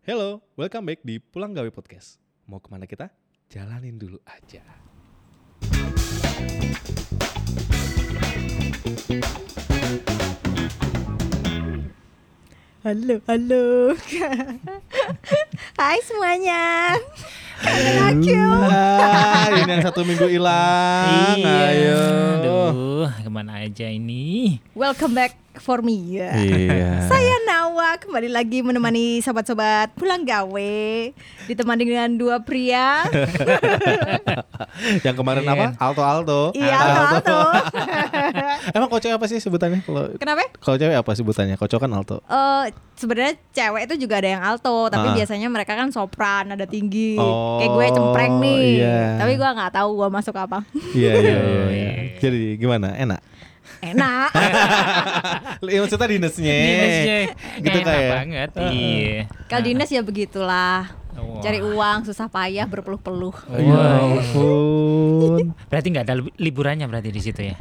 Hello, welcome back di Pulang Gawe Podcast. Mau ke mana kita? Jalanin dulu aja. Halo, halo. Hai semuanya. Aku. Ah, ini yang satu minggu hilang. Iya. Ayo. Aduh, ke mana aja ini? Welcome back for me. ya. Iya. Saya Nawa kembali lagi menemani sobat-sobat pulang gawe ditemani dengan dua pria. yang kemarin Iya. apa? Alto Alto. iya, alto alto. Emang kocok apa sih sebutannya? Kalau Kenapa? kalau cewek apa sebutannya? Kocok kan alto. Eh sebenarnya cewek itu juga ada yang alto, tapi Ah. biasanya mereka kan sopran, ada tinggi. Oh, Kayak gue cempreng nih. iya. Tapi gue nggak tahu gue masuk apa. Iya iya iya. iya. Jadi gimana? Enak. Enak. Iya, maksudnya dinasnya. Dinasnya Gitu enak kayak. banget. Iya. Kalau dinas ya begitulah. Wah. Cari uang susah payah berpeluh-peluh. Ya ampun. Berarti nggak ada li- liburannya berarti di situ ya?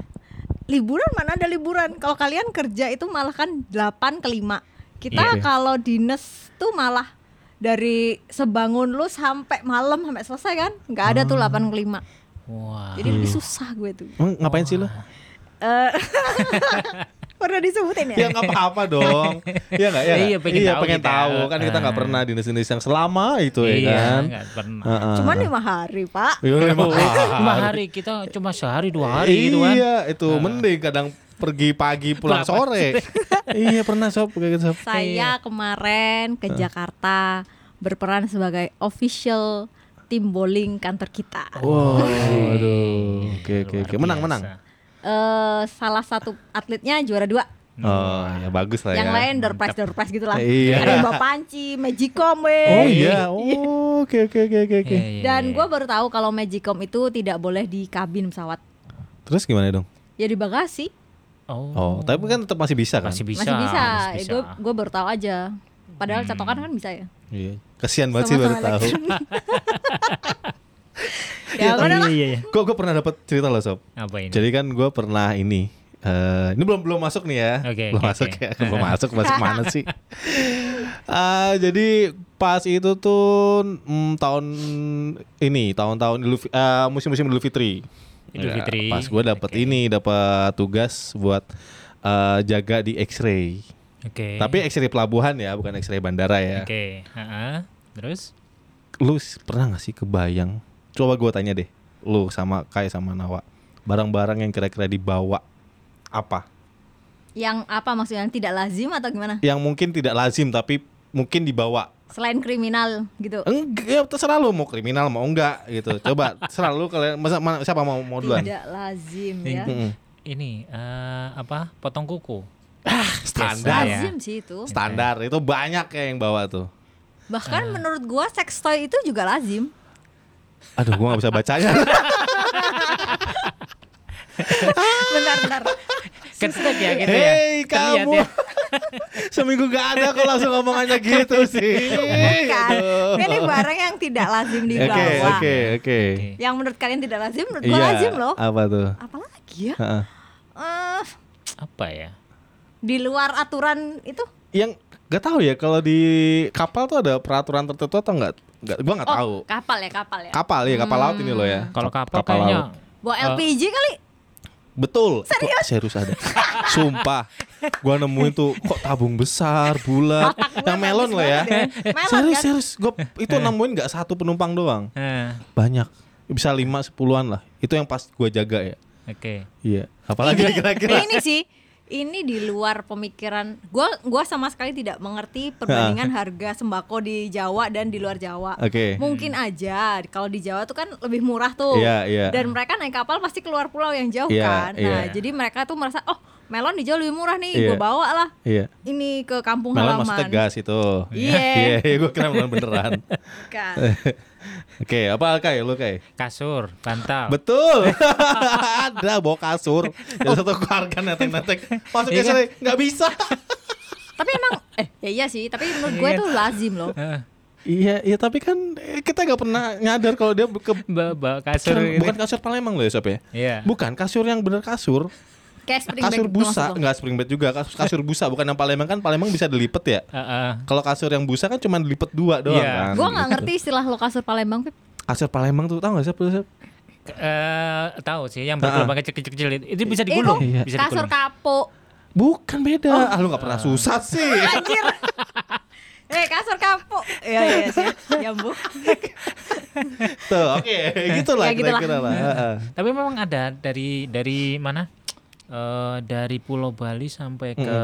liburan mana ada liburan kalau kalian kerja itu malah kan 8 ke 5 kita Iya. kalau dinas tuh malah dari sebangun lu sampai malam sampai selesai kan nggak ada tuh 8 ke 5 Wah. jadi lebih susah gue tuh Emang ngapain sih lo? Eh, pernah disebutin ya Ya nggak apa-apa dong. Iya nggak ya? nggak? Iya, pengen tahu pengen kita. tahu kan kita nggak Ah. pernah dinas-dinas yang selama itu ya iya, kan. nggak pernah. Heeh. cuman lima hari pak Iya, lima Lima hari kita cuma sehari dua hari gitu kan? Iya, itu mending kadang pergi pagi pulang Pulang sore. iya pernah sob kayak gitu sob. saya kemarin ke Jakarta berperan sebagai official tim bowling kantor kita Wow, aduh. Oke oke oke. Menang biasa. menang. Eh, salah satu atletnya juara dua Oh, ya bagus lah ya. yang lain door prize door prize gitu lah Iya. ada yang bawa panci magicom weh Oh iya. Oh, oke oke oke oke. Iya, iya, dan iya. gue baru tahu kalau magicom itu tidak boleh di kabin pesawat Terus gimana dong? ya di bagasi Oh, Oh, tapi kan tetap masih bisa kan? masih bisa. masih bisa, masih bisa. gue gue baru tahu aja padahal catokan kan bisa ya Iya. Kasihan banget sih baru tahu. ya Oh, mana lah iya, iya. Kok gue pernah dapat cerita loh sob. Apa ini? Jadi kan gue pernah ini. eh ini belum belum masuk nih ya. Oke, belum oke, masuk oke. ya. Belum masuk masuk mana sih? Ah, jadi pas itu tuh mm, tahun ini tahun-tahun eh, musim-musim Idul Fitri. Idul Ya, Fitri. Pas gue dapet Oke. ini dapat tugas buat eh, jaga di X-ray. Oke. Tapi X-ray pelabuhan ya, bukan X-ray bandara ya. Oke. Heeh. Terus? Lu pernah gak sih kebayang? Coba gue tanya deh, lu sama Kai sama Nawa, barang-barang yang kira-kira dibawa apa? yang apa maksudnya yang tidak lazim atau gimana Yang mungkin tidak lazim tapi mungkin dibawa. selain kriminal gitu Enggak, ya terserah lu mau kriminal mau enggak gitu. Coba terserah lu kalian masa mana, siapa mau mau duluan? tidak lazim ya Mm-mm. Ini eh, apa? Potong kuku. Standar. Biasa ya. lazim sih itu Standar itu banyak ya yang bawa tuh. bahkan menurut gua sex toy itu juga lazim Aduh, gua gak bisa bacanya. bentar bentar Ketek ya gitu ya. Hei Terlihat kamu, ya. seminggu gak ada kok langsung ngomongannya gitu sih. Bukan. Ini barang yang tidak lazim Oke dibawa. oke oke. Oke. Yang menurut kalian tidak lazim, menurut gua Iya. lazim loh. Apa tuh? Apalagi ya? Heeh. Eh, Apa ya? di luar aturan itu? Yang gak tahu ya kalau di kapal tuh ada peraturan tertentu atau enggak? Enggak, gua nggak tahu. Oh, kapal ya, kapal ya. Kapal ya, kapal laut ini loh ya. Kalau Kap- kapal kayaknya laut. Bawa Eh, LPG kali? Betul. Serius? serius ada. Sumpah. Gua nemuin tuh kok tabung besar, bulat, yang melon lah ya. ya. Melon serius, kan? serius. Gua itu nemuin nggak satu penumpang doang. eh, Banyak. Bisa lima sepuluhan lah. Itu yang pas gua jaga ya. Oke. Iya. Apalagi kira-kira. Ini sih ini di luar pemikiran gua gua sama sekali tidak mengerti perbandingan harga sembako di Jawa dan di luar Jawa. Oke. Mungkin aja kalau di Jawa tuh kan lebih murah tuh. Iya, iya. Dan mereka naik kapal pasti keluar pulau yang jauh Iya, kan. Nah, iya. jadi mereka tuh merasa oh melon di Jawa lebih murah nih, Iya. gua bawa lah Iya. ini ke kampung Melon halaman. maksudnya gas itu. Iya. Iya, iya gua kira melon beneran. Kan. Oke, apa Kai? Lu Kai? Kasur, bantal. Betul. Ada bawa kasur. Jadi satu keluarga netek-netek. Masuk Iya ke sini nggak bisa. tapi emang eh ya iya sih, tapi menurut gue Iya. tuh lazim loh. Iya, iya tapi kan eh, kita nggak pernah nyadar kalau dia ke bawa, kasur bukan, gitu. bukan kasur Palembang loh ya Sob ya. Iya. Bukan kasur yang bener kasur. Kayak spring kasur bed gitu busa, enggak spring bed juga, kasur, kasur busa bukan yang Palembang kan Palembang bisa dilipet ya. Heeh. Kalau kasur yang busa kan cuma dilipet dua doang Iya. kan. Gue nggak gitu. ngerti istilah lo kasur Palembang, Pip. Kasur Palembang tuh tahu nggak sih? Eh, tahu sih yang bergelombang kecil-kecil itu, itu bisa Itu digulung, Iya. bisa kasur digulung. kapuk. Bukan beda. Ah lu nggak pernah susah sih. Anjir. Eh kasur kapuk. Iya iya sih. Nyambung. tuh, oke, gitulah Ya, gitulah. kira-kira lah. Heeh. Tapi memang ada dari dari mana? Eh, dari Pulau Bali sampai ke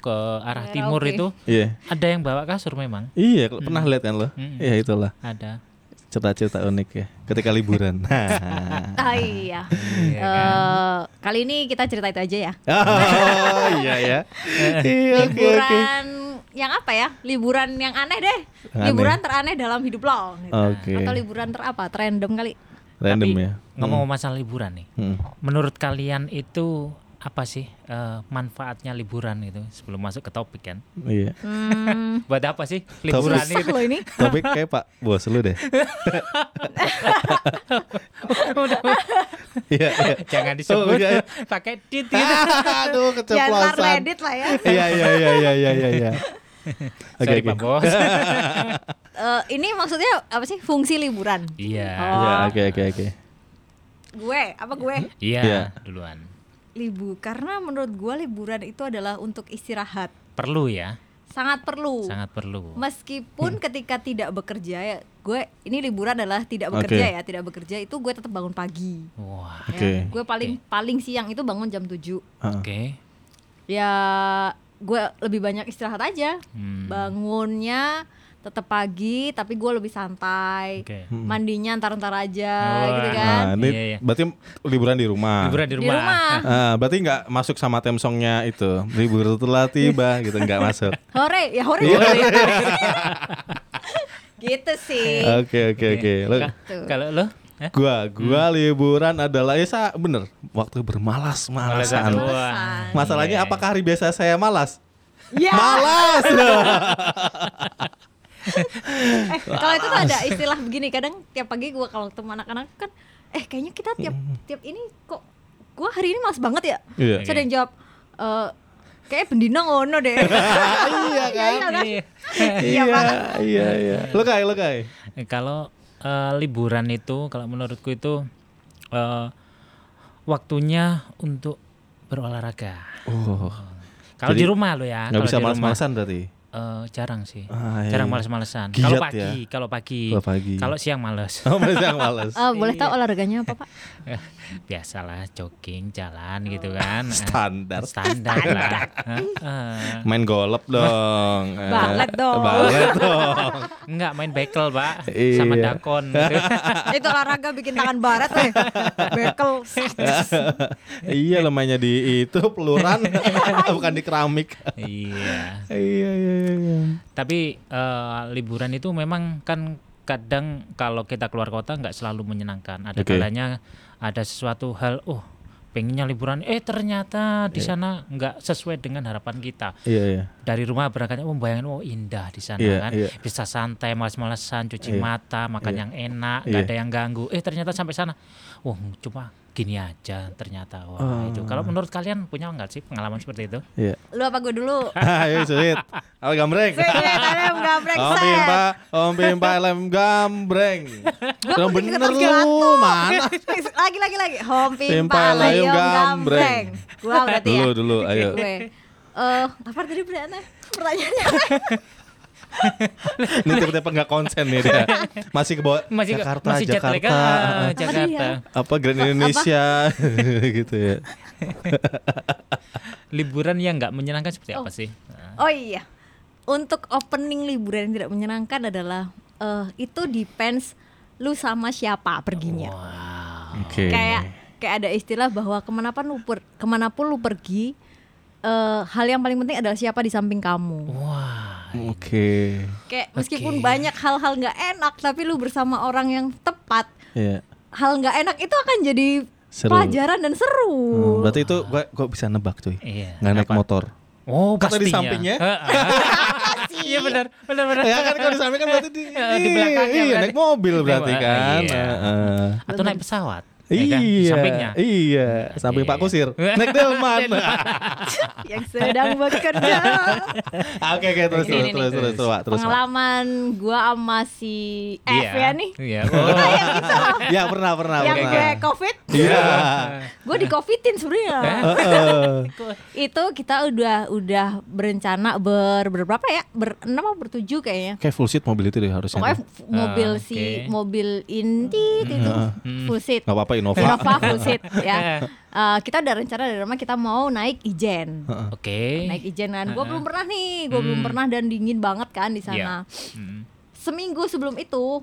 ke arah timur itu Iya. ada yang bawa kasur memang. Iya, kalau pernah lihat kan lo? Hmm. Iya itulah. Ada. Cerita-cerita unik ya ketika liburan. Ah iya. Kan? Eh, kali ini kita cerita itu aja ya. oh iya ya. Iya oke oke. Liburan yang apa ya? Liburan yang aneh deh. Aneh. Liburan teraneh dalam hidup lo. gitu. Oke. Atau liburan terapa? Random kali. Random Tapi ya. ngomong masalah liburan nih. Hmm. Menurut kalian itu apa sih eh, manfaatnya liburan itu sebelum masuk ke topik kan? Iya. Hmm, Buat apa sih liburan susah itu? ini. Tapi kayak Pak bos lu deh. Iya iya. Jangan disebut Oh, iya, iya. pakai dit gitu. Aduh Jangan keceplosan. Reddit lah ya. Iya iya iya iya iya iya. Oke Sorry oke. Pak Bos. Eh, ini maksudnya apa sih? Fungsi liburan. Iya. Oh. Iya oke oke oke. Gue, apa gue? Iya, Iya. duluan. Libu karena menurut gue liburan itu adalah untuk istirahat. Perlu ya, Sangat perlu. sangat perlu. Meskipun ketika tidak bekerja ya, gue ini liburan adalah tidak Oke. bekerja ya, tidak bekerja itu gue tetap bangun pagi. Wah, ya. Oke. Gue paling paling siang itu bangun jam 7 Heeh. oke. Ya gue lebih banyak istirahat aja. Hmm, Bangunnya tetap pagi tapi gue lebih santai. Oke. Mandinya ntar-ntar aja Wah. gitu kan. Nah, ini Iya, iya. berarti liburan di rumah. Liburan di Di rumah. rumah. Ah, berarti nggak masuk sama tem songnya itu libur telah tiba gitu nggak masuk. Hore, ya hore. Iya. gitu sih. Oke oke oke. Kalau lo? Eh? Gua gua liburan adalah ya sa, bener waktu bermalas-malasan. Masalahnya Iya. apakah hari biasa saya malas? Ya. Malas. Eh, kalau itu tuh ada istilah begini kadang tiap pagi gua kalau ketemu anak-anak kan eh kayaknya kita tiap tiap ini kok gua hari ini malas banget ya. Iya. Terus ada yang jawab eh kayak bendina ngono deh. Iya kan? kan? Iya. Iya iya iya. Lo kai lo kai. Eh, Kalau eh, liburan itu, kalau menurutku itu eh, waktunya untuk berolahraga. Oh, Kalau di rumah lo ya. kalau bisa malas-malasan berarti. Eh, jarang sih. Ah, iya, jarang iya. males-malesan. Kalau ya? pagi, kalau pagi. Kalau pagi. Kalau siang males. Oh, masih yang malas. Eh, boleh tahu olahraganya apa, Pak? Biasalah jogging, jalan gitu kan. Eh, Standar. Standar lah. Heeh. Main golep dong. Eh, Balet dong. Balet dong. Enggak main bekel, Pak. Iya. Sama dakon. gitu. itu olahraga bikin tangan barat weh. Bekel. iya lemahnya di itu peluran bukan di keramik. iya. iya iya iya. Tapi eh, liburan itu memang kan kadang kalau kita keluar kota nggak selalu menyenangkan. Ada Oke. kalanya ada sesuatu hal, oh pengennya liburan, eh ternyata di sana nggak sesuai dengan harapan kita. Iya iya. Dari rumah berangkatnya oh bayangin oh indah di sana Iya, kan, iya. bisa santai, malas-malasan, cuci Iya. mata, makan Iya. yang enak, nggak Iya. ada yang ganggu. Eh ternyata sampai sana, wah cuma gini aja ternyata. Wah Oh. itu. Kalau menurut kalian punya nggak sih pengalaman seperti itu? Iya. Lu apa gue dulu? Ayo sulit. Apa gambreng? Sih, tadi gambreng Om pimpa, om pimpa lem gambreng. Belum bener lu, mana? lagi lagi lagi home Pimpa layung gambreng. gua berarti ya Dulu dulu, ayo. gue eh apa tadi pertanyaannya pertanyaannya Ini tiba-tiba nggak konsen nih dia. Masih ke bawah Masih ke- Jakarta, masih jet lag, Jakarta. ah, Jakarta. Apa Grand Indonesia gitu ya. Liburan yang nggak menyenangkan seperti Oh. apa sih? oh iya untuk opening liburan yang tidak menyenangkan adalah eh itu depends lu sama siapa perginya Wow. Oke. kayak kayak ada istilah bahwa ke mana pun lu per, ke mana pun lu pergi eh hal yang paling penting adalah siapa di samping kamu Wah. Oke. kayak meskipun Oke. banyak hal-hal nggak enak tapi lu bersama orang yang tepat Iya. hal nggak enak itu akan jadi Seru. pelajaran dan seru. Hmm, berarti itu gua gua bisa nebak cuy. Iya. Nggak naik motor. Oh, Kata di sampingnya? Heeh. Iya benar, benar benar. Ya kan kalau di samping kan berarti di, Di belakangnya Iya, berarti. naik mobil berarti kan. Iya. Heeh. Atau naik pesawat. Ya kan? Di Iya, sampingnya. iya, samping Pak Kusir. Naik delman. yang sedang bekerja. Oke, oke, terus, terus, terus, terus, terus, Pak, terus. Pengalaman gua sama si F Iya. ya nih. Iya. Kita yang itu loh. Ya pernah, pernah, yang pernah. gue covid. Iya. gue di covidin sebenarnya. Heeh. itu kita udah udah berencana ber berberapa ya? Berenam atau bertujuh kayaknya. Kayak full seat mobil itu deh harusnya. Pokoknya mobil Ah, si oke. mobil Inti itu full seat. Gak apa-apa Innova. Innova full seat ya. Eh, kita udah rencana dari rumah kita mau naik Ijen. Oke. Naik Ijen kan. Gue belum pernah nih, gue belum Hmm. pernah dan dingin banget kan di sana. Iya. Hmm. Seminggu sebelum itu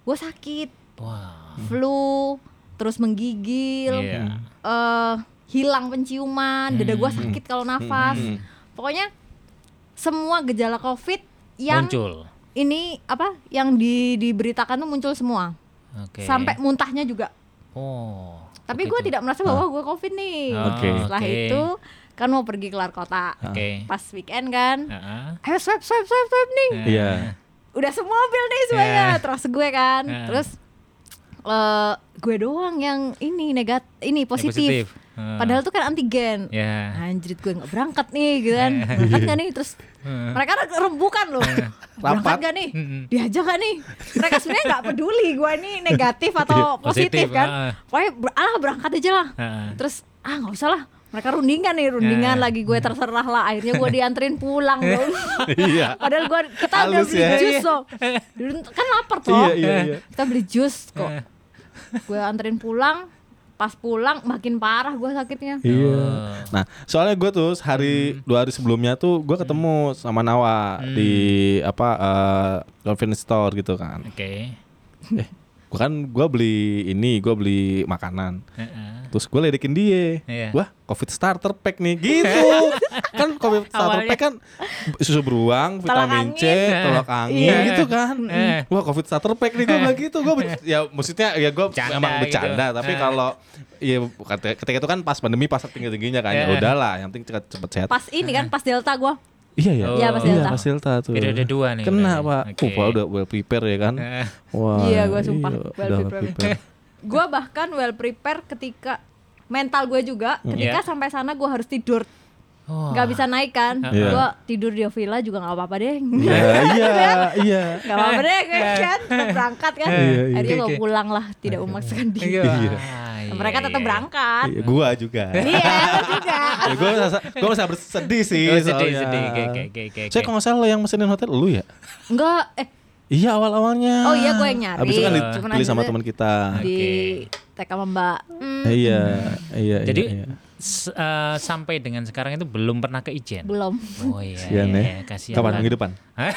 gue sakit, Wah. flu, terus menggigil, Iya. eh hilang penciuman, dada gue sakit kalau nafas. Hmm. Pokoknya semua gejala COVID yang Muncul. ini apa yang di, diberitakan tuh muncul semua. Oke. Sampai muntahnya juga. Oh. Tapi gue tidak merasa bahwa gue COVID nih. Ah, Oke. Setelah oke. itu kan mau pergi keluar kota. Oke. Pas weekend kan. Heeh. Ayo swipe swipe swipe swipe nih. Iya. Udah semobil nih semuanya. Eh. Terus gue kan. Eh. Terus eh gue doang yang ini negat ini Yang positif. Heeh. Padahal tuh kan antigen. Ya. Anjrit gue nggak berangkat nih gitu kan. Berangkat gak nih terus Heeh. mereka rembukan loh. berangkat Rapat. gak nih? Diajak gak nih? Mereka sebenarnya nggak peduli gue nih negatif atau positif, Positif, kan. ah. Pokoknya ber- ah berangkat aja lah. Heeh. Terus ah nggak usah lah. Mereka rundingan nih, rundingan Eh. lagi gue terserah lah. Akhirnya gue dianterin pulang dong. Iya. Padahal gue kita udah Halus beli ya. jus loh. Kan lapar toh. Iya, iya, iya. Kita beli jus kok. Gue anterin pulang. Pas pulang makin parah gue sakitnya. Iya. Oh. Nah, soalnya gue tuh hari dua hari sebelumnya tuh gue ketemu sama Nawa di apa eh, convenience store gitu kan. Oke. Eh, gue kan gue beli ini, gue beli makanan. Heeh. Terus gue ledekin dia. Iya. Wah, COVID starter pack nih. Gitu. kan COVID starter Awalnya. pack kan susu beruang, vitamin C, angin. tolak angin Iya. gitu kan. Eh. Wah, COVID starter pack nih gue bilang gitu. Gue ya maksudnya ya gue Bercanda emang gitu. bercanda, tapi Eh. kalau ya ketika, itu kan pas pandemi pas tinggi-tingginya kan. Ya Eh. udahlah, yang penting cepet, cepet sehat. Pas ini kan pas delta gue. Iya ya. Oh. Iya, pas Iya, Delta. pas Delta tuh. Periode nih Kena, berarti. Pak. Uh, Pak udah well prepare ya kan. Eh. Wah. Iya, gua sumpah, iya, well udah prepare. Gue bahkan well prepare ketika mental gue juga ketika Iya. sampai sana gue harus tidur Oh. Nggak bisa naik kan Iya. gue tidur di villa juga nggak apa-apa deh Iya, iya, iya. nggak apa-apa deh gue kan tetap berangkat kan Iya, iya. akhirnya gue pulang lah tidak memaksakan diri Iya. Iya. Ah, mereka iya, tetap iya. berangkat Iya, Gua juga. iya juga ya, gue merasa gue merasa bersedih sih Oh, sedih, soalnya. sedih. Oke, oke, oke, Saya kalau nggak salah yang mesenin hotel lu ya? enggak eh Iya awal awalnya. Oh iya, gua yang nyari. Habis itu kan Cuman dipilih sama teman kita. di Oke. TK sama Mbak Eh, Iya, iya. Jadi eh, sampai dengan sekarang itu belum pernah ke Ijen. belum Oh iya. Kasian iya, ya. iya, kasihan Kapan minggu depan? Hah?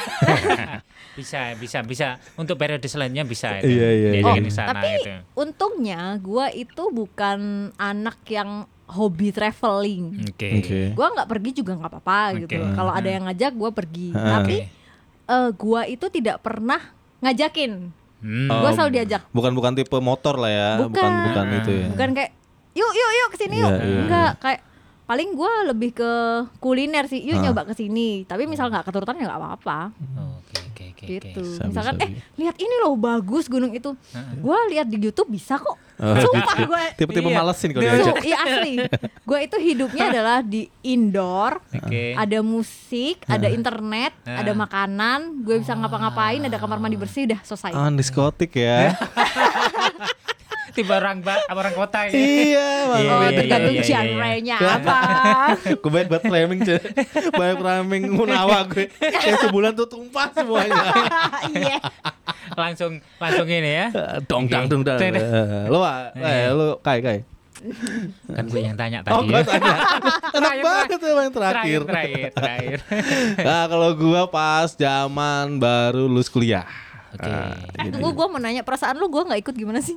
bisa, bisa, bisa. Untuk periode selanjutnya bisa itu. Iya, iya, iya. ke sana tapi itu. untungnya gue itu bukan anak yang hobi traveling Oke. Oke. gue nggak pergi juga nggak apa-apa gitu Oke. kalau ada yang ngajak gue pergi Ha. tapi eh gue itu tidak pernah ngajakin Hmm. gue Oh, selalu diajak Bukan bukan tipe motor lah ya, Bukan. bukan bukan itu ya. bukan kayak yuk yuk yuk ke sini yuk iya, enggak kayak paling gue lebih ke kuliner sih yuk Ah. nyoba ke sini tapi misal nggak keturutan ya nggak apa-apa Oh, Oke, oke, oke, oke. gitu Sabi, misalkan sabi. eh lihat ini loh bagus gunung itu gue lihat di YouTube bisa kok Oh, sumpah gue Tipe-tipe Iya. malesin kalau Iya. diajak. Iya asli. Gue itu hidupnya adalah di indoor, Oke. ada musik, ada internet, ada makanan, gue bisa ngapa-ngapain, ada kamar mandi bersih, udah selesai. Ah, diskotik ya. Tiba orang orang kota ya. iya, Oh, Iya, iya, tergantung iya, iya, iya. genre-nya apa. gue banyak buat framing cuy. banyak framing munawa gue kayak sebulan tuh tumpah semuanya Iya. langsung langsung ini ya. dong dang dong dang. Eh, lu ah, lu kai kai Kan gue yang tanya oh tadi gue ya. tanya enak Terakhir, banget tuh yang terakhir terakhir, terakhir. nah kalau gue pas zaman baru lulus kuliah Oke. Ah, Eh, tunggu gue mau nanya perasaan lu gue nggak ikut gimana sih?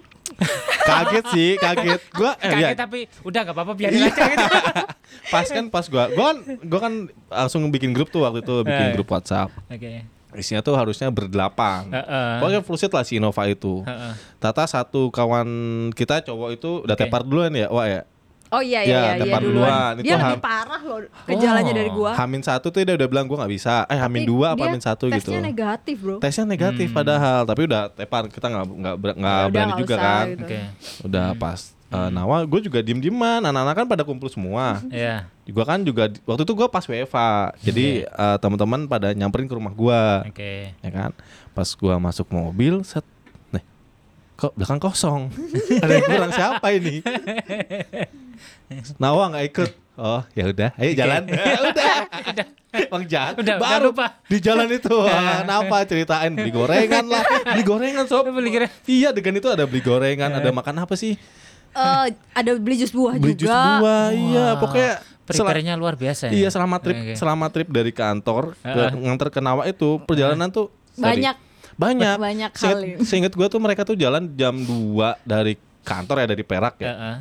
Kaget sih kaget gue eh, ya, Kaget tapi udah gak apa-apa biarin Iya. aja gitu. pas kan pas gue gue kan gue kan langsung bikin grup tuh waktu itu bikin Eh. grup WhatsApp Oke. isinya tuh harusnya berdelapan Heeh. Pokoknya full set lah si Innova itu Heeh. Tata satu kawan kita cowok itu udah Oke. tepar duluan ya, wah ya. Oh iya Ya, iya iya, depar iya duluan. Itu Dia ham- lebih parah loh gejalanya dari gua. Hamin satu tuh dia udah bilang gue nggak bisa. Eh Hamin Tapi dua apa Hamin satu gitu. Tesnya negatif, Bro. Tesnya negatif padahal, tapi udah tepar kita nggak nggak ber- nggak Ya berani juga usah kan. gitu. Oke. Udah pas eh, Nawa, gue juga diem dieman. Anak-anak kan pada kumpul semua. Iya. Gue kan juga waktu itu gue pas WFA, jadi eh, teman-teman pada nyamperin ke rumah gue, Oke. ya kan. Pas gue masuk mobil, set, kok belakang kosong. Ada yang kurang siapa ini? Nawa nggak ikut. Oh ya udah, ayo jalan. udah. Bang jahat. Udah, udah baru lupa. di jalan itu. ah, Kenapa ceritain beli gorengan lah, beli gorengan sob. Beli gorengan. Iya, dengan itu ada beli gorengan, ada makan apa sih? Eh, ada beli jus buah Beli juga. jus buah, iya. Wah, Pokoknya Prepare-nya luar biasa ya. Iya selama trip Oke. selama trip dari kantor ke Heeh. nganter ke Nawa itu perjalanan tuh sorry, Banyak banyak banyak hal Seinget, seinget gue tuh mereka tuh jalan jam 2 dari kantor ya dari Perak ya. Heeh.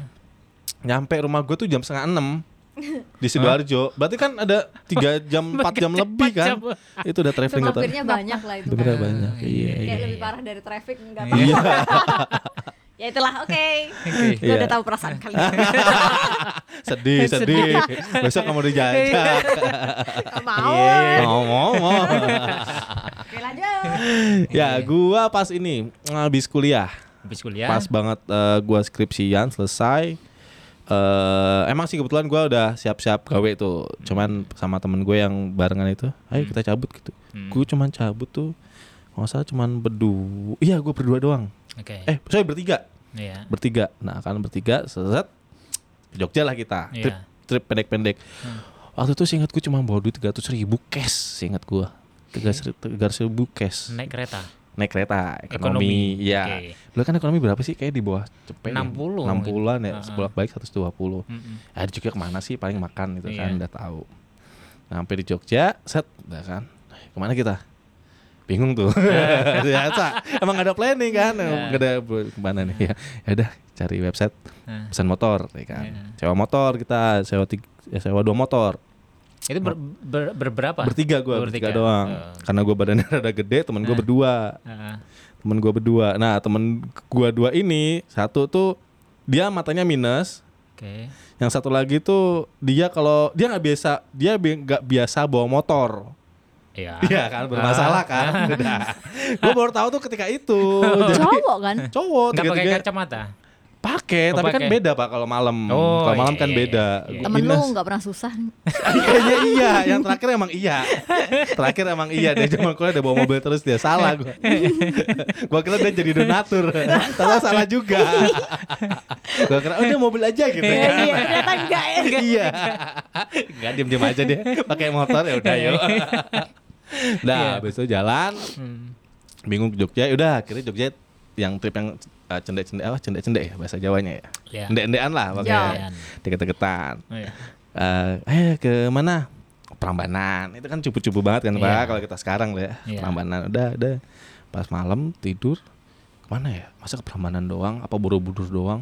Nyampe rumah gue tuh jam setengah enam di sidoarjo. Berarti kan ada tiga jam 4 jam lebih kan. Itu udah traveling atau Sopirnya banyak lah itu. Bener kan. banyak. Iya. Kayak lebih parah dari traffic enggak tahu. Iya. ya itulah, oke. Oke. Gue Iya. udah tahu perasaan kalian. sedih, sedih. Besok kamu dijajak. Mau. Iya. Mau, mau. ya, gua pas ini habis kuliah. Habis kuliah. Pas banget eh, gua skripsian selesai. eh emang sih kebetulan gua udah siap-siap gawe tuh. Cuman sama temen gue yang barengan itu, ayo kita cabut gitu. Hmm. Gue cuman cabut tuh. Nggak salah cuman berdua. Iya, gue berdua doang. Oke. Eh, sorry bertiga. Iya. Bertiga. Nah, kan bertiga, set ke Jogja lah kita. Trip, Iya. trip pendek-pendek. Hmm. Waktu itu seingat gue cuma bawa duit 300 ribu cash, seingat gue. 300 ribu cash. Naik kereta. Naik kereta, Ekonomi. ekonomi. Iya. Oke. Dulu kan ekonomi berapa sih? Kayak di bawah cepet. 60 60-an ya. mungkin. Sebolak balik 120. Mm-mm. Ya di Jogja ke mana sih? Paling makan gitu kan, Iya. udah tahu. Nah, sampai di Jogja, set, udah kan. Ke mana kita? Bingung tuh. Biasa. Emang gak ada planning kan? Iya. Gak ada ke mana nih ya. Ya udah cari website pesan motor, ya kan. Iya. Sewa motor kita, sewa tiga, ya, sewa dua motor. Itu ber, ber- berberapa? Bertiga gue, bertiga bertiga. doang. Oh. Karena gue badannya rada gede, temen gue Nah. berdua. Heeh. Temen gue berdua. Nah, temen gue dua ini, satu tuh dia matanya minus, Oke. yang satu lagi tuh dia kalau dia nggak biasa dia bi- nggak biasa bawa motor Iya. Iya kan bermasalah kan udah gue baru tahu tuh ketika itu jadi Cowok kan? cowok Enggak pakai kacamata. Pakai Oh, tapi kan pakai. beda pak kalau malam Oh, kalau malam iya, kan iya, beda iya. Temen lu nggak pernah susah. Kayaknya iya yang terakhir emang iya terakhir emang iya dia cuma kuliah dia bawa mobil terus dia salah gue gue kira dia jadi donatur ternyata salah juga gue kira oh dia mobil aja gitu Iya, kan iya, ternyata enggak ya. iya nggak diem diem aja dia pakai motor ya udah yuk nah Iya. itu jalan Hmm. bingung ke Jogja ya udah akhirnya Jogja yang trip yang uh, cendek-cendek apa cendek-cendek ya bahasa Jawanya ya Iya. cendek-cendekan lah pakai Iya. deket-deketan Oh, iya. Eh, eh ke mana Prambanan itu kan cupu-cupu banget kan Iya. pak kalau kita sekarang lah ya Iya. Prambanan udah udah pas malam tidur ke mana ya masa ke Prambanan doang apa Borobudur doang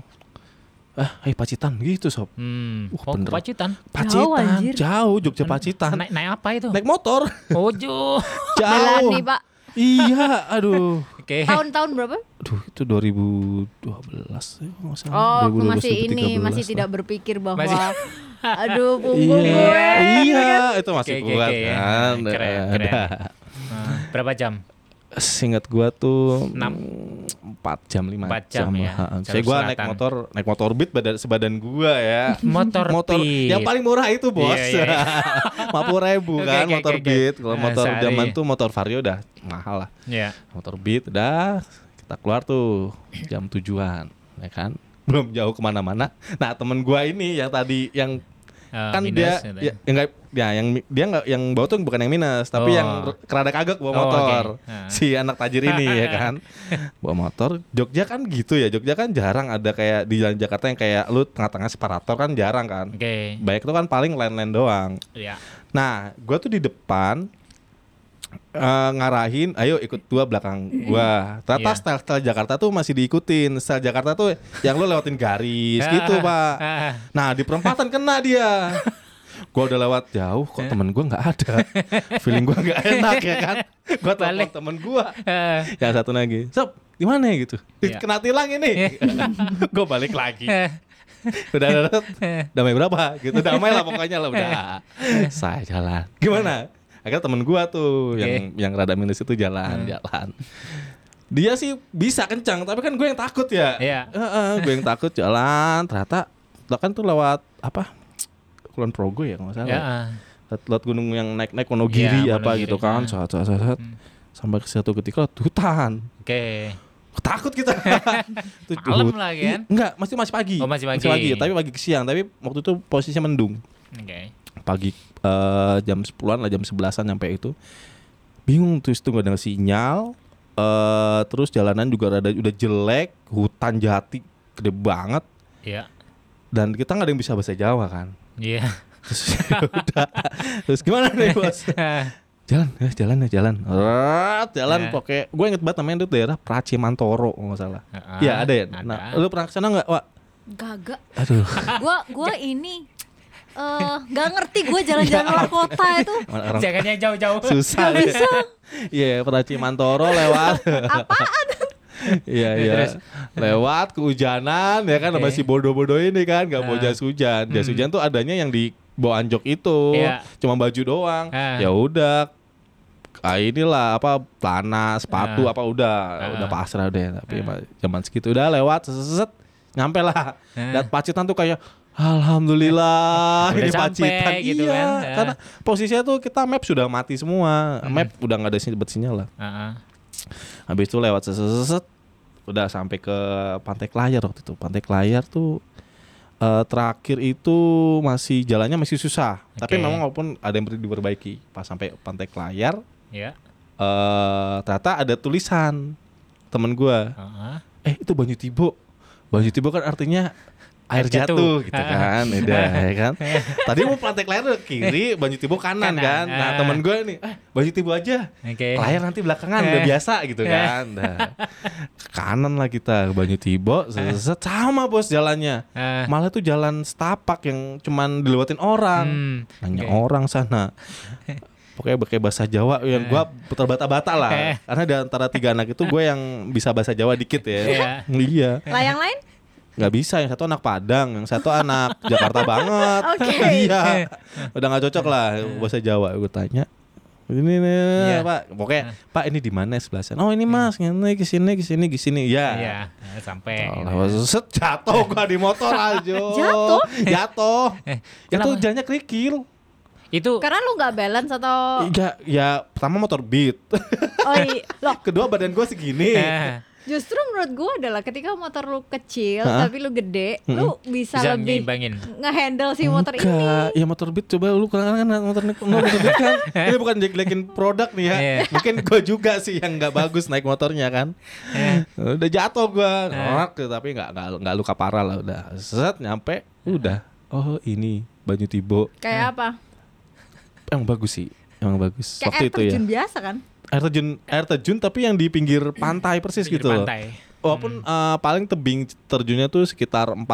ah hai Pacitan gitu sob Hmm. Uh, oh, bener. Pacitan. Pacitan anjir. jauh Jogja Pacitan Naik, naik apa itu? naik motor Ojo. jauh Melani, Pak. Iya aduh Oke. Tahun-tahun berapa? Aduh itu 2012 ya. Oh, 2012, masih ini, 2013 masih lah. tidak berpikir bahwa Masih- aduh punggung Iya, gue. iya itu masih oke, kuat oke. kan. Keren, Eh, keren. Nah, berapa jam? Seingat gua tuh Enam. 4 jam 5 Empat jam ya, lah. jalur Saya gua naik motor naik motor beat badan sebadan gua ya. Motor motor Beat. yang paling murah itu bos Iya, iya, iya. ribu Oke, kan oke, motor oke. beat kalau Nah, motor zaman tuh motor vario udah mahal lah Iya. motor beat udah kita keluar tuh jam tujuan ya kan belum jauh ke mana-mana nah temen gua ini yang tadi yang Eh, kan minus dia gitu ya, yang nggak ya yang dia nggak yang bawa tuh bukan yang minus tapi Oh. yang kerada kagak bawa Oh, motor oke. Nah. si anak tajir ini ya kan bawa motor Jogja kan gitu ya Jogja kan jarang ada kayak di jalan Jakarta yang kayak lu tengah-tengah separator kan jarang kan Oke. baik itu kan paling line-line doang Iya. nah gua tuh di depan eh, ngarahin ayo ikut dua belakang gua. Ternyata Iya. style style Jakarta tuh masih diikutin. Style Jakarta tuh yang lu lewatin garis gitu pak. Ah, Nah di perempatan kena dia. Gua udah lewat jauh kok temen gua nggak ada. Feeling gua nggak enak ya kan. Gua telepon temen gua. ah. Yang satu lagi, sob di mana ya? Gitu. Iya. kena tilang ini. Gue balik lagi. Udah udah damai berapa? Gitu damai lah pokoknya lah udah. Saya jalan. Gimana akhirnya temen gua tuh yang yang rada minus itu jalan jalan dia sih bisa kencang tapi kan gue yang takut ya Iya. gue yang takut jalan ternyata lo kan tuh lewat apa Kulon Progo ya kalau nggak salah Ya. lewat, lewat gunung yang naik naik Wonogiri Iya, apa Wonogiri. gitu kan saat saat saat Hmm. sampai ke satu ketika hutan Oke. takut kita Itu Malam lagi kan? Iya, enggak masih masih pagi Oh, masih pagi. tapi pagi ke siang tapi waktu itu posisinya mendung Oke. Pagi eh, jam 10-an lah jam 11-an nyampe itu bingung terus itu nggak ada sinyal eh terus jalanan juga rada udah jelek hutan jati gede banget Iya. dan kita nggak ada yang bisa bahasa Jawa kan Iya. terus ya udah terus gimana nih bos jalan ya jalan ya jalan Rat, jalan Ya. pakai gue inget banget namanya itu daerah Pracimantoro kalau nggak salah Heeh, Iya ada ya ada. nah lu pernah ke sana nggak Wak? Gagak. aduh Gua gua ini eh nggak ngerti gue jalan-jalan luar kota itu. orang Jangan yang jauh-jauh. susah Gak bisa. Iya, Pracimantoro lewat. Iya, iya. Terus? Lewat kehujanan ya kan Oke. masih bodoh-bodoh ini kan nggak mau Ah. jas hujan. Jas Hmm. hujan tuh adanya yang di bawah anjok itu. Iya. Cuma baju doang. Ah. Ya udah Ah, inilah apa celana, sepatu Ah. apa udah Ah. udah pasrah deh tapi Ah. zaman segitu udah lewat set nyampe lah Ah. dan pacitan tuh kayak Alhamdulillah Udah ini sampai pacitan gitu iya, kan. Ah. karena posisinya tuh kita map sudah mati semua Hmm. map udah nggak ada sinyal sinyal lah Heeh. habis itu lewat set, set, set, set, udah sampai ke Pantai Kelayar waktu itu Pantai Kelayar tuh eh, terakhir itu masih jalannya masih susah tapi Oke. memang walaupun ada yang perlu diperbaiki pas sampai Pantai Kelayar Iya. eh ternyata ada tulisan temen gua Heeh. eh itu Banyu Tibo Banyu Tibo kan artinya air jatuh. jatuh, gitu kan udah ya kan tadi mau Pantai Kelayar kiri Banyu Tibo kanan, Kanan, kan nah ah. temen gue nih eh Banyu Tibo aja Oke. Layar nanti belakangan udah Eh. biasa gitu kan. Nah, ke kanan lah kita ke Banyu Tibo, sama bos jalannya. Eh. Malah tuh jalan setapak yang cuman dilewatin orang. Hmm. Nanya Oke. orang sana. Pokoknya pakai bahasa Jawa yang gua terbata-bata lah. Eh. Karena di antara tiga anak itu gue yang bisa bahasa Jawa dikit ya. Iya. iya. Lah yang lain? Nggak bisa yang satu anak Padang, yang satu anak Jakarta banget. Oke. iya. Udah nggak cocok lah bahasa Jawa. Gue tanya. Ini nih, Iya. Pak. Pokoknya Pak ini di mana sebelah sana? Oh, ini Mas, ini ke sini ke sini ke sini. Ya. Iya. Nah, Sampai. Oh, set jatuh gua di motor aja. Jatuh? Jatuh. Eh, Itu kenapa? jalannya kerikil. Itu Karena lu nggak balance atau Ya, ya pertama motor beat. oh iya. loh Kedua badan gua segini. Justru menurut gua adalah ketika motor lu kecil Hah? tapi lu gede, lu bisa, bisa lebih nyimbangin. nge-handle si motor ini. Enggak, ya motor beat coba lu kurang kan motor motor beat kan. Ini bukan jelek-jelekin produk nih ya. Iya. Mungkin gua juga sih yang nggak bagus naik motornya kan. Eh. Udah jatuh gua, Eh. Ngorok, tapi nggak nggak nggak luka parah lah udah. Set nyampe, udah. Oh ini Banyu Tibo. Kayak apa? Emang bagus sih, emang bagus. Kayak Waktu air itu ya. terjun biasa kan? Air terjun, air terjun tapi yang di pinggir pantai persis Pinggir gitu loh. pantai. Walaupun eh, paling tebing terjunnya tuh sekitar 4-5